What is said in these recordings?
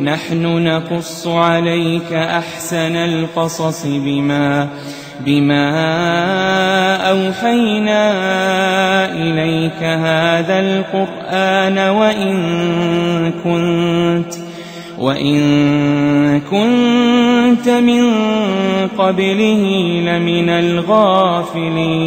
نحن نقص عليك أحسن القصص بما بما أوحينا إليك هذا القرآن وإن كنت وإن كنت من قبله لمن الغافلين.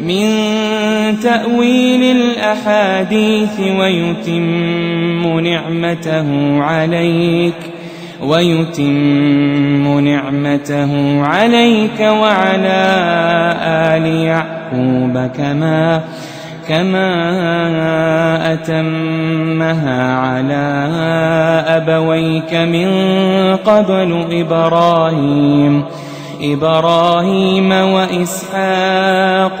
من تأويل الأحاديث ويتم نعمته عليك ويتم نعمته عليك وعلى آل يعقوب كما كما أتمها على أبويك من قبل إبراهيم إبراهيم وإسحاق.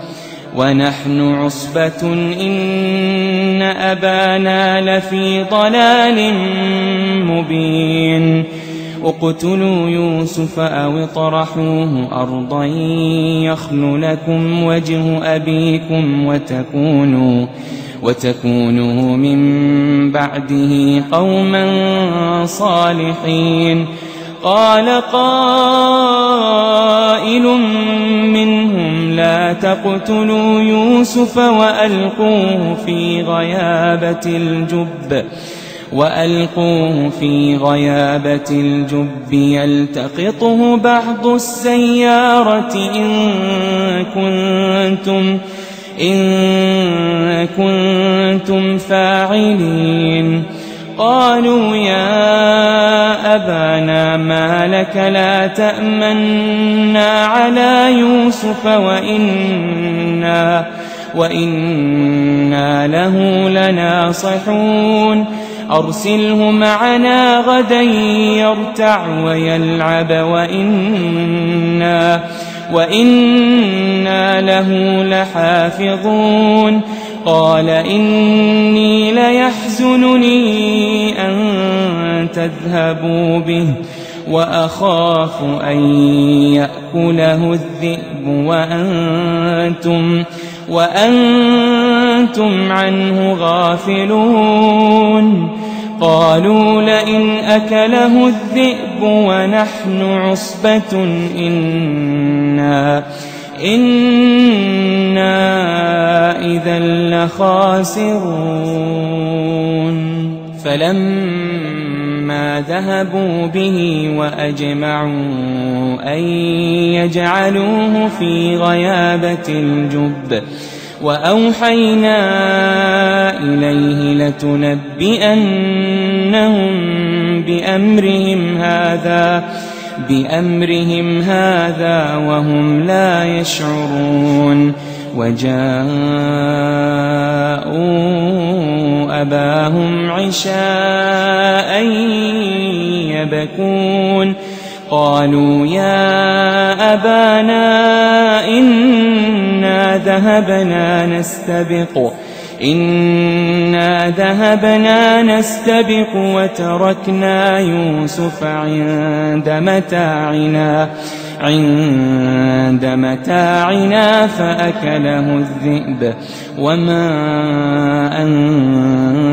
ونحن عصبة إن أبانا لفي ضلال مبين. اقتلوا يوسف أو اطرحوه أرضا يخل لكم وجه أبيكم وتكونوا وتكونوا من بعده قوما صالحين. قال قائل منهم لا تقتلوا يوسف وألقوه في غيابة الجب وألقوه في غيابة الجب يلتقطه بعض السيارة إن كنتم إن كنتم فاعلين. قالوا يا أبانا ما لك لا تأمنا على يوسف وإنا وإنا له لناصحون. أرسله معنا غدا يرتع ويلعب وإنا وإنا له لحافظون. قال إني ليحزنني أن تذهبوا به وأخاف أن يأكله الذئب وأنتم وأنتم عنه غافلون. قالوا لئن أكله الذئب ونحن عصبة إنا إنا إذا لخاسرون فلما ذهبوا به وأجمعوا أن يجعلوه في غيابة الجب وأوحينا إليه لتنبئنهم بأمرهم هذا بأمرهم هذا وهم لا يشعرون وجاءوا أباهم عشاء يبكون قالوا يا أبانا إنا ذهبنا نستبق إنا ذهبنا نستبق وتركنا يوسف عند متاعنا عند متاعنا فأكله الذئب وما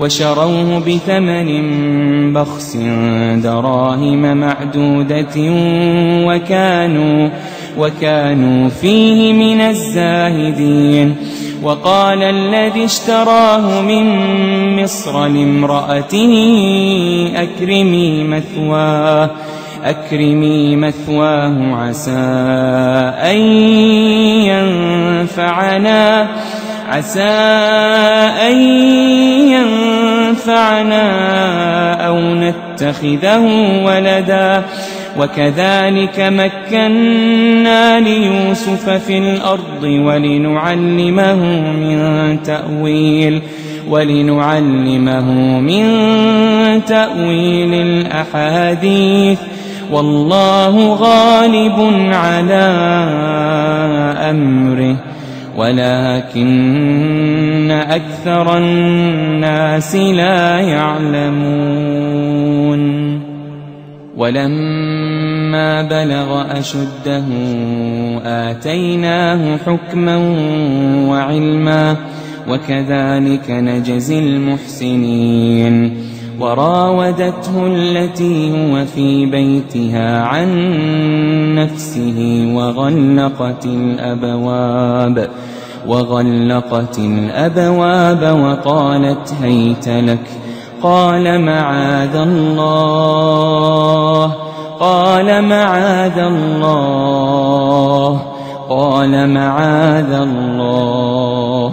وشروه بثمن بخس دراهم معدودة وكانوا وكانوا فيه من الزاهدين. وقال الذي اشتراه من مصر لامرأته أكرمي مثواه أكرمي مثواه عسى أن ينفعنا. عسى أن ينفعنا أو نتخذه ولدا. وكذلك مكنا ليوسف في الأرض ولنعلمه من تأويل ولنعلمه من تأويل الأحاديث. والله غالب على أمره. ولكن أكثر الناس لا يعلمون. ولما بلغ أشده آتيناه حكما وعلما وكذلك نجزي المحسنين. وراودته التي هو في بيتها عن نفسه وغلقت الأبواب وغلقت الأبواب وقالت هيت لك قال معاذ الله قال معاذ الله قال معاذ الله.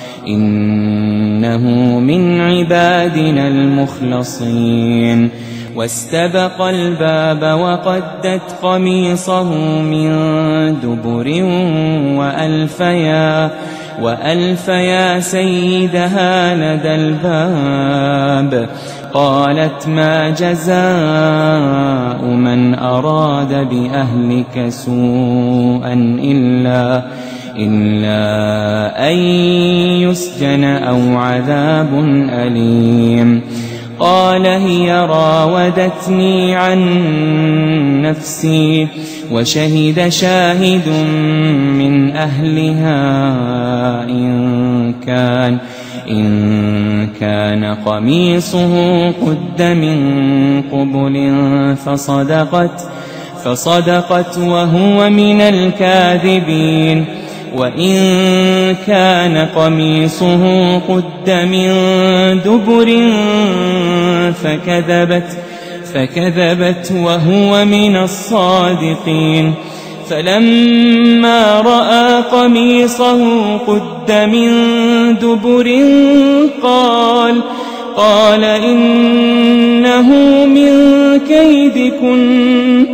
إنه من عبادنا المخلصين. واستبق الباب وقدت قميصه من دبر وألفيا وألفيا سيدها لدى الباب. قالت ما جزاء من أراد بأهلك سوءا إلا إلا أن يسجن أو عذاب أليم. قال هي راودتني عن نفسي وشهد شاهد من أهلها إن كان إن كان قميصه قد من قبل فصدقت فصدقت وهو من الكاذبين. وإن كان قميصه قد من دبر فكذبت فكذبت وهو من الصادقين. فلما رأى قميصه قد من دبر قال قال إنه من كيدكن.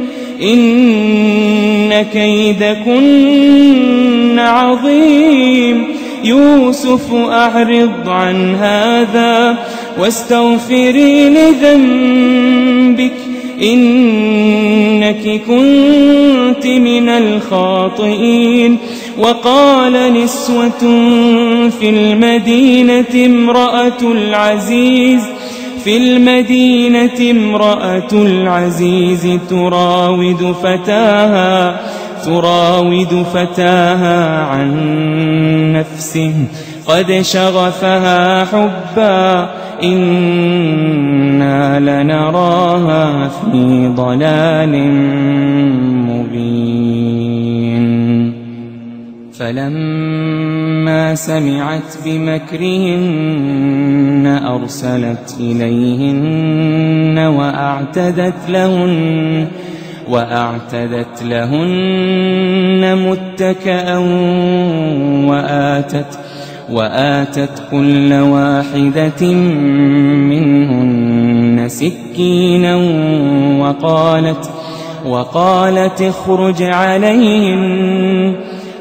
إن كيدكن عظيم. يوسف أعرض عن هذا واستغفري لذنبك. إنك كنت من الخاطئين. وقال نسوة في المدينة امرأة العزيز في المدينة امرأة العزيز تراود فتاها تراود فتاها عن نفسه. قد شغفها حبا إنا لنراها في ضلال فلما سمعت بمكرهن أرسلت إليهن وأعتدت لهن وأعتدت لهن متكأ وآتت وآتت كل واحدة منهن سكينا وقالت وقالت اخرج عليهن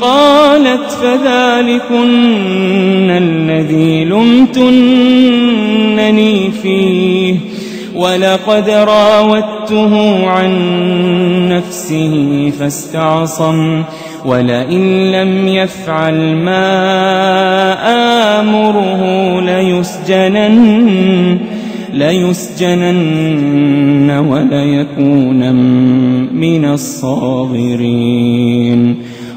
قالت فذلكن الذي لمتنني فيه ولقد راودته عن نفسه فاستعصم ولئن لم يفعل ما آمره ليسجنن ليسجنن وليكون من الصاغرين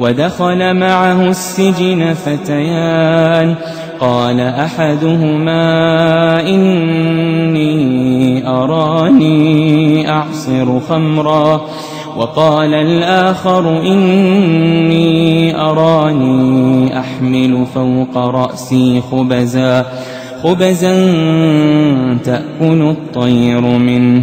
ودخل معه السجن فتيان. قال أحدهما إني أراني أعصر خمرا. وقال الآخر إني أراني أحمل فوق رأسي خبزا. خبزا تأكل الطير منه.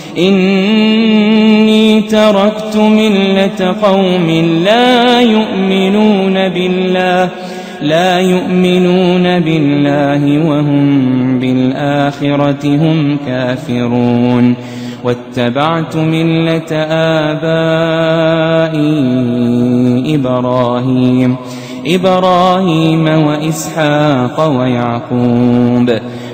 إني تركت ملة قوم لا يؤمنون بالله لا يؤمنون بالله وهم بالآخرة هم كافرون. واتبعت ملة آبائي إبراهيم إبراهيم وإسحاق ويعقوب.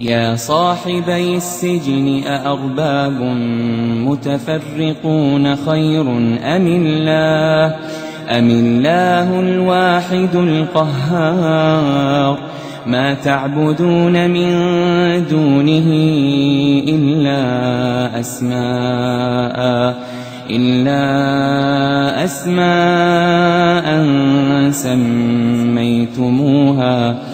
يا صاحبي السجن أأرباب متفرقون خير أم الله؟ أم الله الواحد القهار؟ ما تعبدون من دونه إلا أسماء إلا أسماء سميتموها.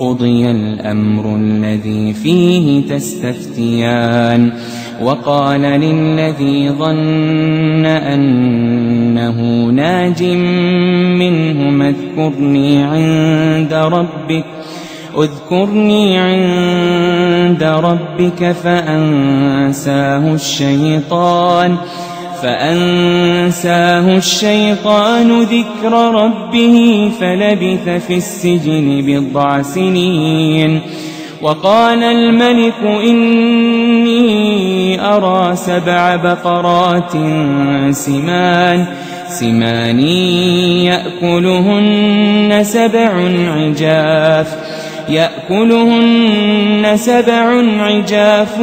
قضي الأمر الذي فيه تستفتيان وقال للذي ظن أنه ناج منه اذكرني عند ربك اذكرني عند ربك فأنساه الشيطان. فأنساه الشيطان ذكر ربه فلبث في السجن بضع سنين وقال الملك إني أرى سبع بقرات سمان سمان يأكلهن سبع عجاف يأكلهن سبع عجاف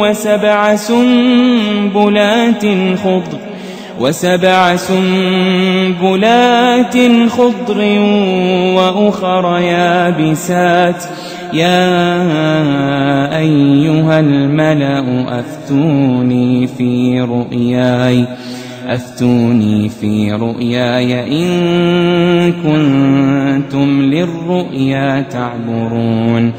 وسبع سنبلات خضر وسبع سنبلات خضر وأخر يابسات. يا أيها الملأ أفتوني في رؤياي. أفتوني في رؤياي إن كنتم للرؤيا تعبرون.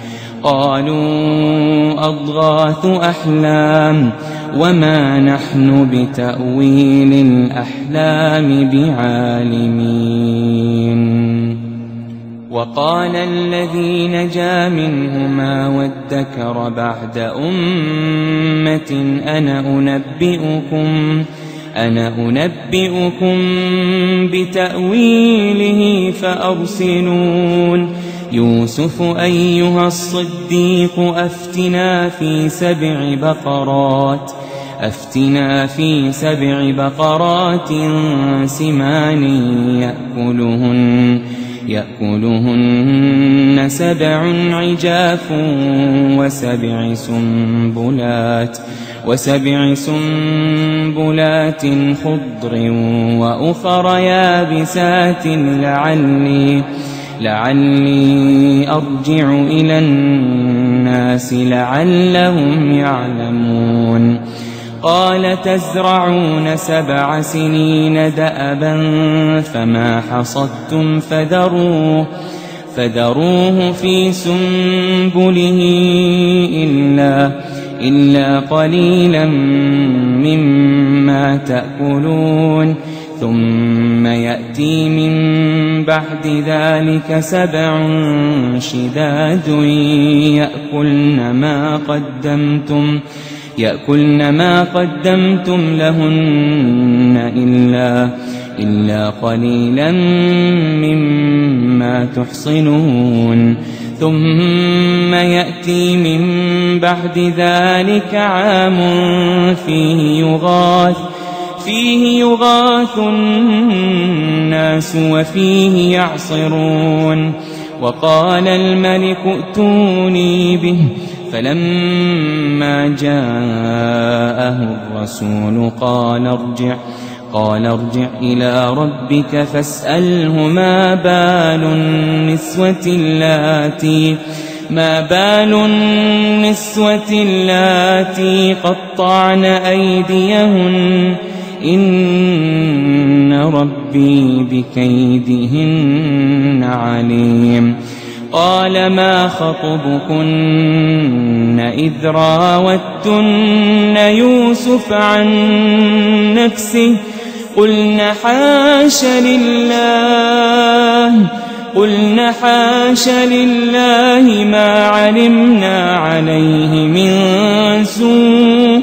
قالوا أضغاث أحلام وما نحن بتأويل الأحلام بعالمين. وقال الذي نجا منهما وادكر بعد أمة أنا أنبئكم أنا أنبئكم بتأويله فأرسلون. يوسف أيها الصديق أفتنا في سبع بقرات. أفتنا في سبع بقرات سمان يأكلهن. يأكلهن سبع عجاف وسبع سنبلات وسبع سنبلات خضر وأخر يابسات لعلي لعلي أرجع إلى الناس لعلهم يعلمون قال تزرعون سبع سنين دأبا فما حصدتم فذروه فذروه في سنبله إلا إلا قليلا مما تأكلون. ثم يأتي من بعد ذلك سبع شداد يأكلن ما قدمتم. يأكلن ما قدمتم لهن إلا إلا قليلا مما تحصنون. ثم يأتي من بعد ذلك عام فيه يغاث فيه يغاث الناس وفيه يعصرون. وقال الملك ائتوني به فلما جاءه الرسول قال ارجع قال ارجع إلى ربك فاسأله ما بال النسوة اللاتي ما بال النسوة اللاتي قطعن أيديهن إن ربي بكيدهن عليم. قال ما خطبكن إذ راوتن يوسف عن نفسه قلن حاش لله قلن حاش لله ما علمنا عليه من سوء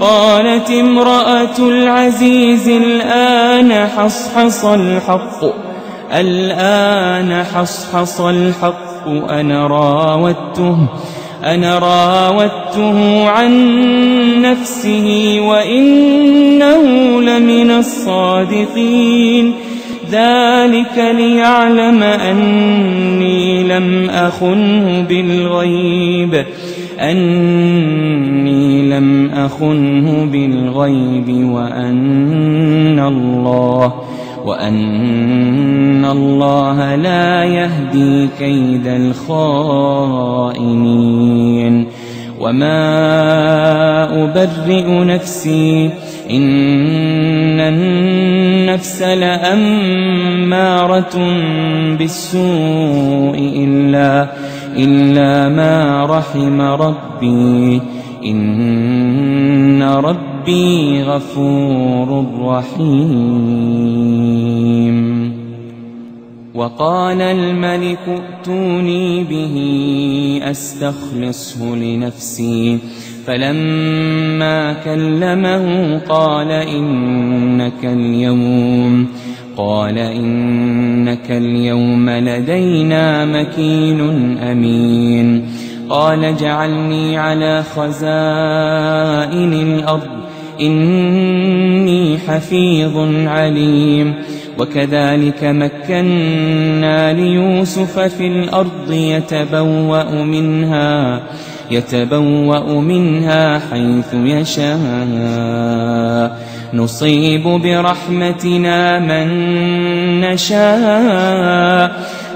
قالت امرأة العزيز الآن حصحص الحق الآن حصحص الحق أنا راودته أنا راودته عن نفسه وإنه لمن الصادقين. ذلك ليعلم أني لم أخنه بالغيب أني لم أخنه بالغيب وأن الله وأن الله لا يهدي كيد الخائنين. وما أبرئ نفسي إن النفس لأمارة بالسوء إلا إلا ما رحم ربي. إن ربي غفور رحيم. وقال الملك ائتوني به أستخلصه لنفسي. فلما كلمه قال إنك اليوم. قال إنك اليوم لدينا مكين أمين. قال جعلني على خزائن الأرض إني حفيظ عليم. وكذلك مكنا ليوسف في الأرض يتبوأ منها يتبوأ منها حيث يشاء. نصيب برحمتنا من نشاء.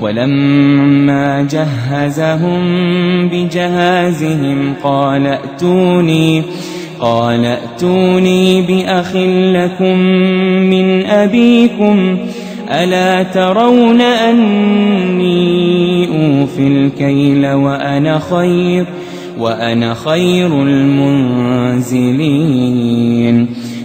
ولما جهزهم بجهازهم قال ائتوني قال ائتوني بأخ لكم من أبيكم ألا ترون أني أوفي الكيل وأنا خير وأنا خير المنزلين.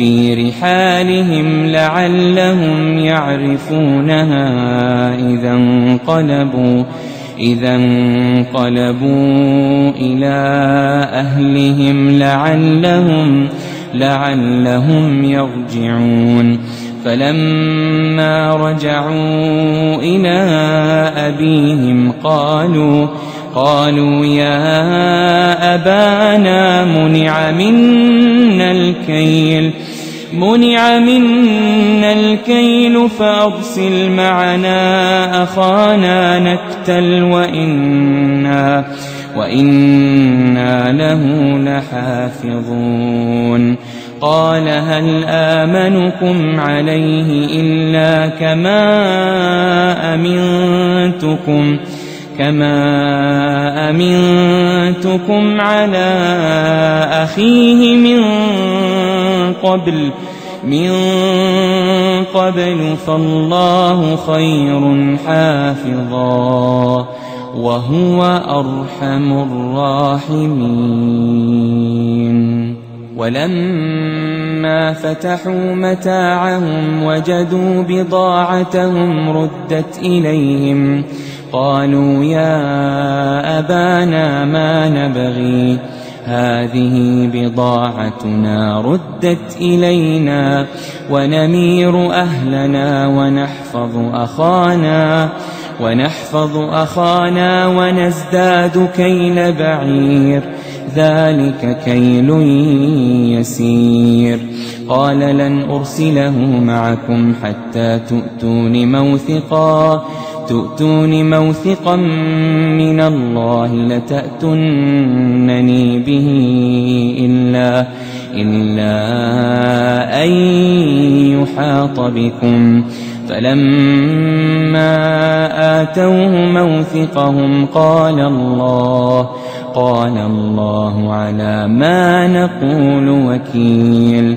في رحالهم لعلهم يعرفونها إذا انقلبوا إذا انقلبوا إلى أهلهم لعلهم لعلهم يرجعون. فلما رجعوا إلى أبيهم قالوا قالوا يا أبانا منع منا الكيل. منع منا الكيل فأرسل معنا أخانا نكتل وإنا وإنا له لحافظون. قال هل آمنكم عليه إلا كما أمنتكم؟ كما أمنتكم على أخيه من قبل من قبل فالله خير حافظا وهو أرحم الراحمين ولما فتحوا متاعهم وجدوا بضاعتهم ردت إليهم قالوا يا أبانا ما نبغي؟ هذه بضاعتنا ردت إلينا ونمير أهلنا ونحفظ أخانا ونحفظ أخانا ونزداد كيل بعير. ذلك كيل يسير. قال لن أرسله معكم حتى تؤتون موثقا. تؤتون موثقا من الله لتأتنني به إلا إلا أن يحاط بكم. فلما آتوه موثقهم قال الله قال الله على ما نقول وكيل.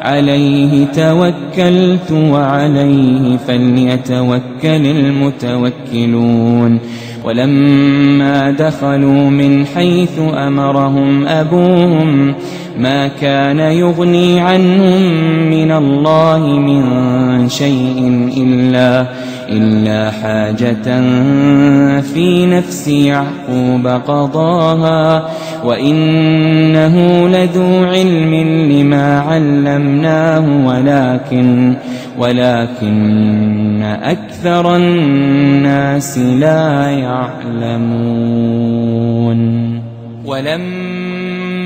عليه توكلت وعليه فليتوكل المتوكلون. ولما دخلوا من حيث أمرهم أبوهم ما كان يغني عنهم من الله من شيء إلا إلا حاجة في نفس يعقوب قضاها وإنه لذو علم لما علمناه ولكن ولكن أكثر الناس لا يعلمون. ولما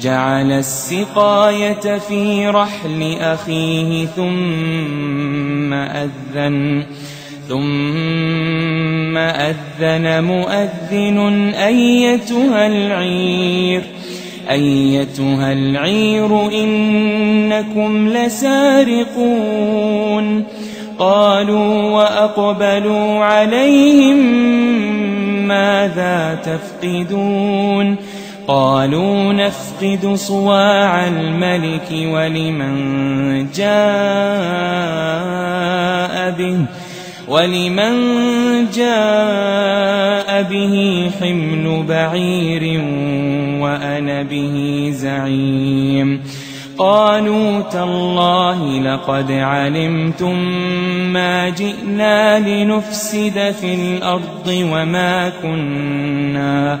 جعل السقاية في رحل أخيه ثم أذن ثم أذن مؤذن أيتها العير أيتها العير إنكم لسارقون. قالوا وأقبلوا عليهم ماذا تفقدون؟ قالوا نفقد صواع الملك ولمن جاء به ولمن جاء به حمل بعير وأنا به زعيم. قالوا تالله لقد علمتم ما جئنا لنفسد في الأرض وما كنا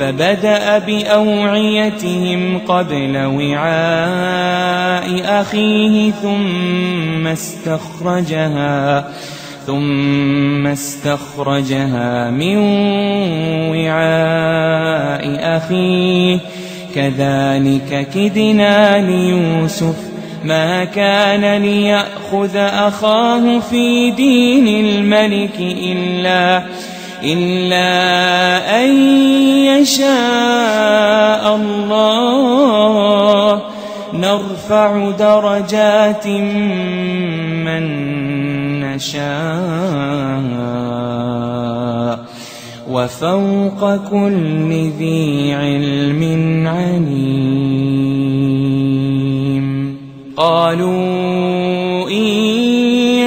فبدأ بأوعيتهم قبل وعاء أخيه ثم استخرجها ثم استخرجها من وعاء أخيه. كذلك كدنا ليوسف ما كان ليأخذ أخاه في دين الملك إلا إلا أن يشاء الله. نرفع درجات من نشاء. وفوق كل ذي علم عليم. قالوا إن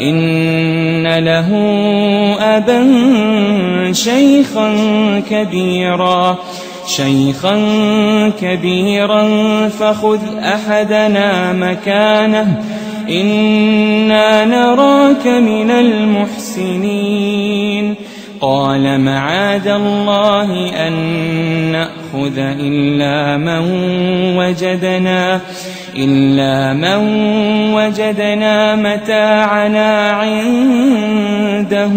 إن له أبا شيخا كبيرا شيخا كبيرا فخذ أحدنا مكانه إنا نراك من المحسنين. قال معاذ الله أن نأخذ إلا من وجدنا. إلا من وجدنا متاعنا عنده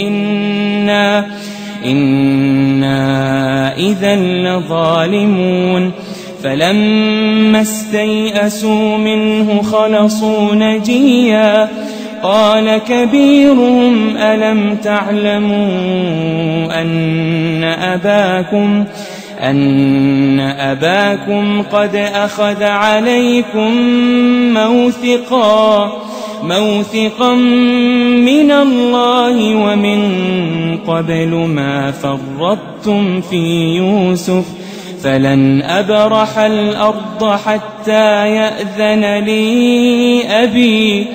إنا إنا إذا لظالمون فلما استيئسوا منه خلصوا نجيا قال كبيرهم ألم تعلموا أن أباكم أن أباكم قد أخذ عليكم موثقا موثقا من الله ومن قبل ما فرطتم في يوسف فلن أبرح الأرض حتى يأذن لي أبي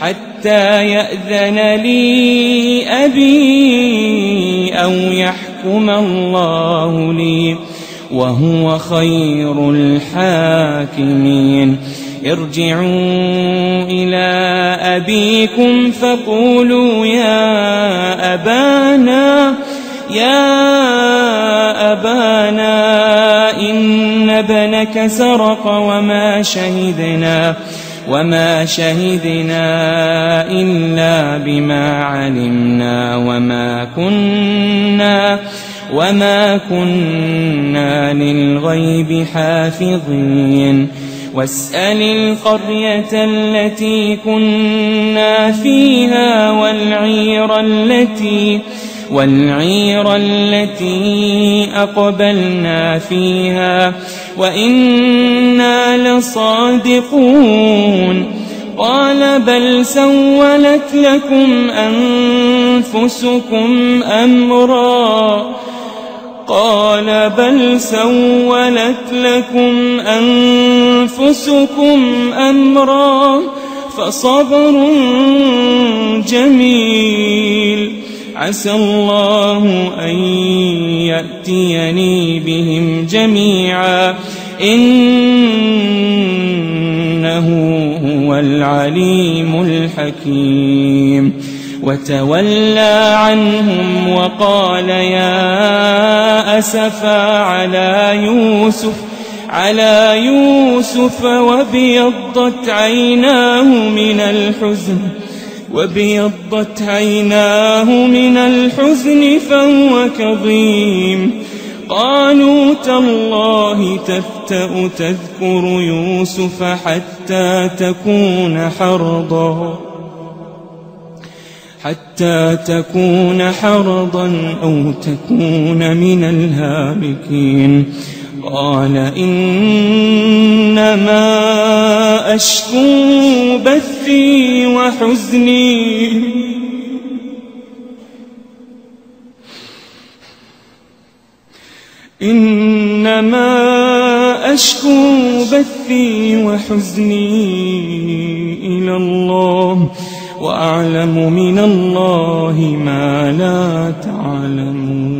حتى يأذن لي أبي أو يحكم الله لي وهو خير الحاكمين. ارجعوا إلى أبيكم فقولوا يا أبانا يا أبانا إن ابنك سرق وما شهدنا. وما شهدنا إلا بما علمنا وما كنا وما كنا للغيب حافظين واسأل القرية التي كنا فيها والعير التي والعير التي أقبلنا فيها وإنا لصادقون. قال بل سولت لكم أنفسكم أمرا. قال بل سولت لكم أنفسكم أمرا. فصبر جميل. عسى الله أن يأتيني بهم جميعا. إنه هو العليم الحكيم. وتولى عنهم وقال يا أسفا على يوسف على يوسف وابيضت عيناه من الحزن. وابيضت عيناه من الحزن فهو كظيم. قالوا تالله تفتأ تذكر يوسف حتى تكون حرضا. حتى تكون حرضا أو تكون من الهالكين. قال إنما أشكو بثي وحزني. إنما أشكو بثي وحزني إلى الله وأعلم من الله ما لا تعلمون.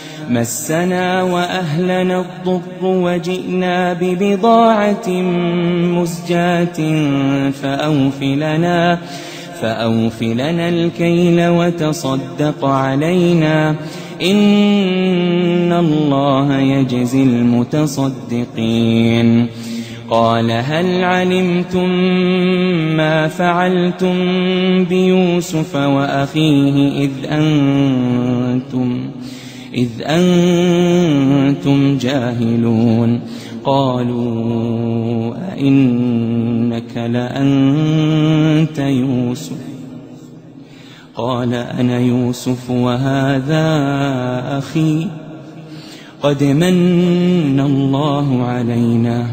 مسنا وأهلنا الضر وجئنا ببضاعة مزجاة فأوفلنا فأوفلنا الكيل وتصدق علينا. إن الله يجزي المتصدقين. قال هل علمتم ما فعلتم بيوسف وأخيه إذ أنتم إذ أنتم جاهلون. قالوا أئنك لأنت يوسف. قال أنا يوسف وهذا أخي. قد من الله علينا.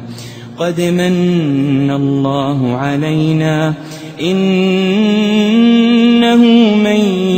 قد من الله علينا. إنه من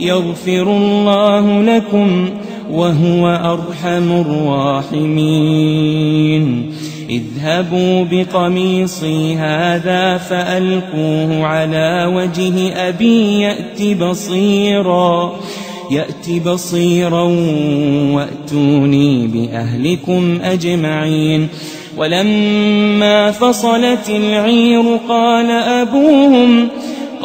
يغفر الله لكم وهو أرحم الراحمين. اذهبوا بقميصي هذا فألقوه على وجه أبي يأت بصيراً يأت بصيرا وأتوني بأهلكم أجمعين. ولما فصلت العير قال أبوهم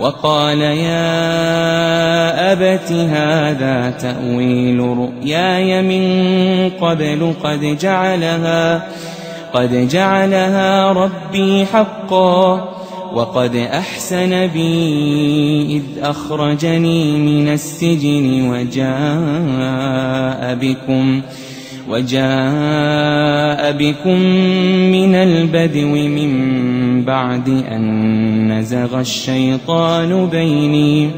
وقال يا أبت هذا تأويل رؤياي من قبل قد جعلها قد جعلها ربي حقا وقد أحسن بي إذ أخرجني من السجن وجاء بكم. وجاء بكم من البدو من بعد أن نزغ الشيطان بيني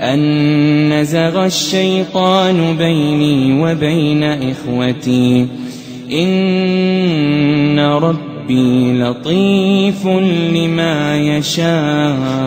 أن نزغ الشيطان بيني وبين إخوتي. إن ربي لطيف لما يشاء.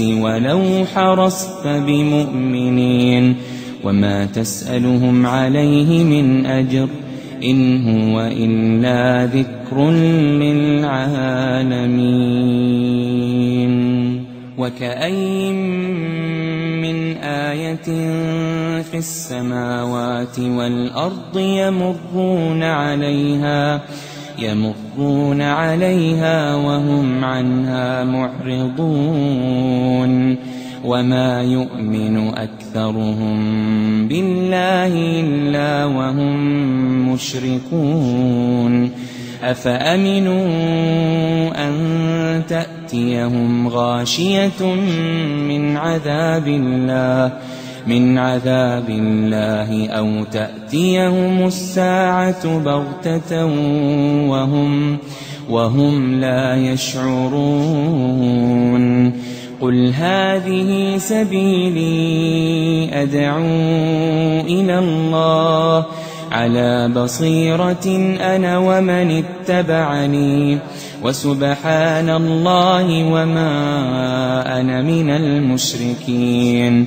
ولو حرصت بمؤمنين وما تسألهم عليه من أجر إن هو إلا ذكر للعالمين وكأي من آية في السماوات والأرض يمرون عليها يمرون عليها وهم عنها معرضون وما يؤمن أكثرهم بالله إلا وهم مشركون أفأمنوا أن تأتيهم غاشية من عذاب الله من عذاب الله أو تأتيهم الساعة بغتة وهم وهم لا يشعرون. قل هذه سبيلي أدعو إلى الله. على بصيرة أنا ومن اتبعني. وسبحان الله وما أنا من المشركين.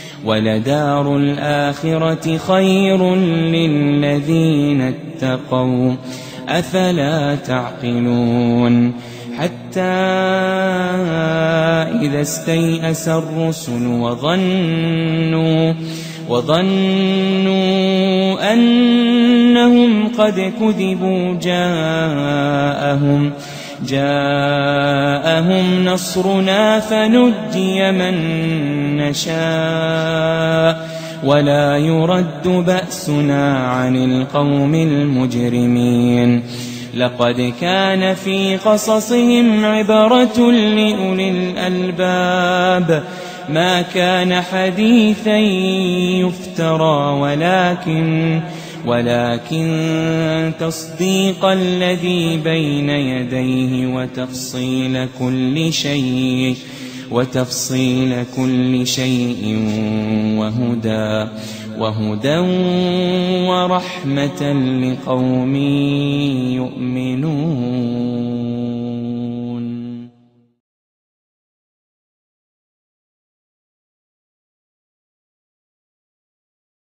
ولدار الآخرة خير للذين اتقوا. أفلا تعقلون؟ حتى إذا استيأس الرسل وظنوا وظنوا أنهم قد كذبوا جاءهم. جاءهم نصرنا فنجي من نشاء ولا يرد بأسنا عن القوم المجرمين. لقد كان في قصصهم عبرة لأولي الألباب. ما كان حديثا يفترى ولكن ولكن تصديق الذي بين يديه وتفصيل كل شيء وتفصيل كل شيء وهدى وهدى ورحمة لقوم يؤمنون.